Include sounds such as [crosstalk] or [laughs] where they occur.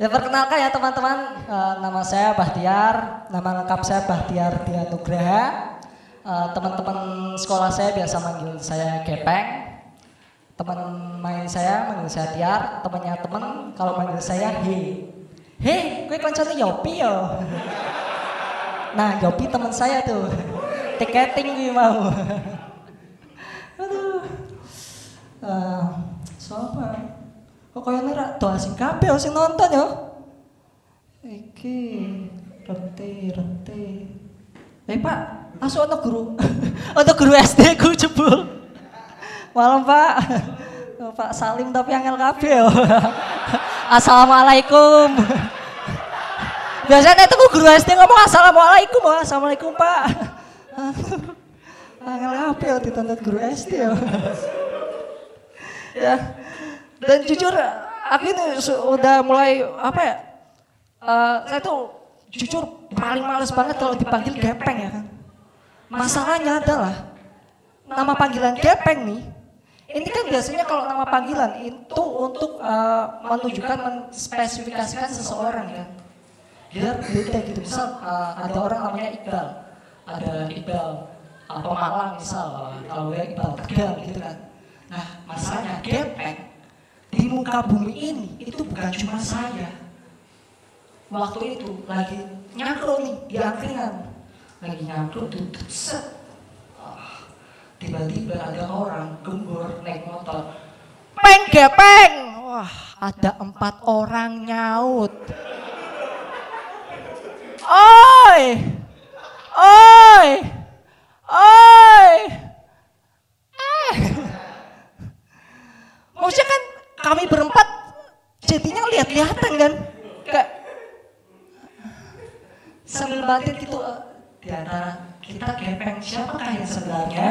Ya perkenalkan ya teman-teman, Eh, nama saya Bahtiar, nama lengkap saya Bahtiar Dia Nugraha. Eh, teman-teman sekolah saya biasa manggil saya Gepeng. Teman main saya manggil saya Tiar, temannya teman kalau manggil saya He. He, gue koncone Yopi yo. [laughs] Nah, Yopi teman saya tuh. Tiketing gue mau. [laughs] Kok kayaknya rak tuh asing kabeh sing nonton yo. Iki rete rete. Eh Pak, asuh ono guru. [laughs] ono guru SD ku jebul. Malam Pak. Oh, Pak Salim tapi angel kabeh yo. [laughs] Assalamualaikum. [laughs] Biasanya itu guru SD ngomong assalamualaikum, oh, assalamualaikum Pak. Angel kabeh yo ditonton guru SD yo. ya dan jujur aku su- udah mulai apa ya eh, saya tuh jujur paling males banget kalau dipanggil gepeng ya kan. Masalahnya adalah nama panggilan gepeng nih ini kan biasanya kalau nama panggilan itu untuk eh, menunjukkan menspesifikasikan seseorang kan biar beda gitu misal eh, ada orang namanya Iqbal. Ada Iqbal apa Malang misal kalau ya Iqbal Tegal gitu kan. Nah masalahnya gepeng muka bumi ini itu bukan cuma saya. Waktu itu lagi nyangkruk nih di angkringan. Lagi nyangkruk tutup set. Tiba-tiba ada orang gembur naik motor. Peng gepeng! Wah ada empat orang nyaut. Oi! Oi eh maksudnya kan kami berempat jadinya lihat-lihatan kan? Kayak sambil batin gitu eh, di antara kita gepeng siapakah yang sebenarnya